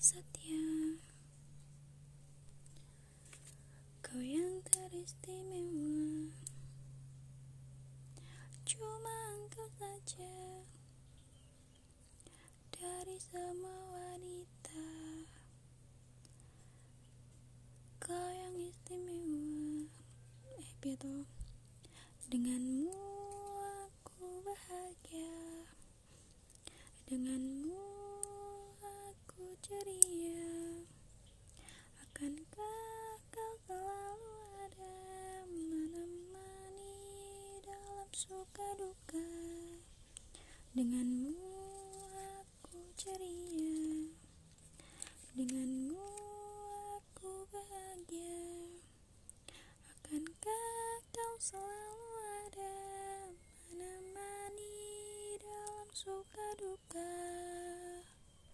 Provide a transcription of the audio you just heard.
setia Kau yang teristimewa. Cuma engkau saja. Dari semua wanita. Kau yang istimewa. Eh Pietro Denganmu suka duka. Denganmu aku ceria. Denganmu aku bahagia. Akankah kau selalu ada Menemani dalam suka duka?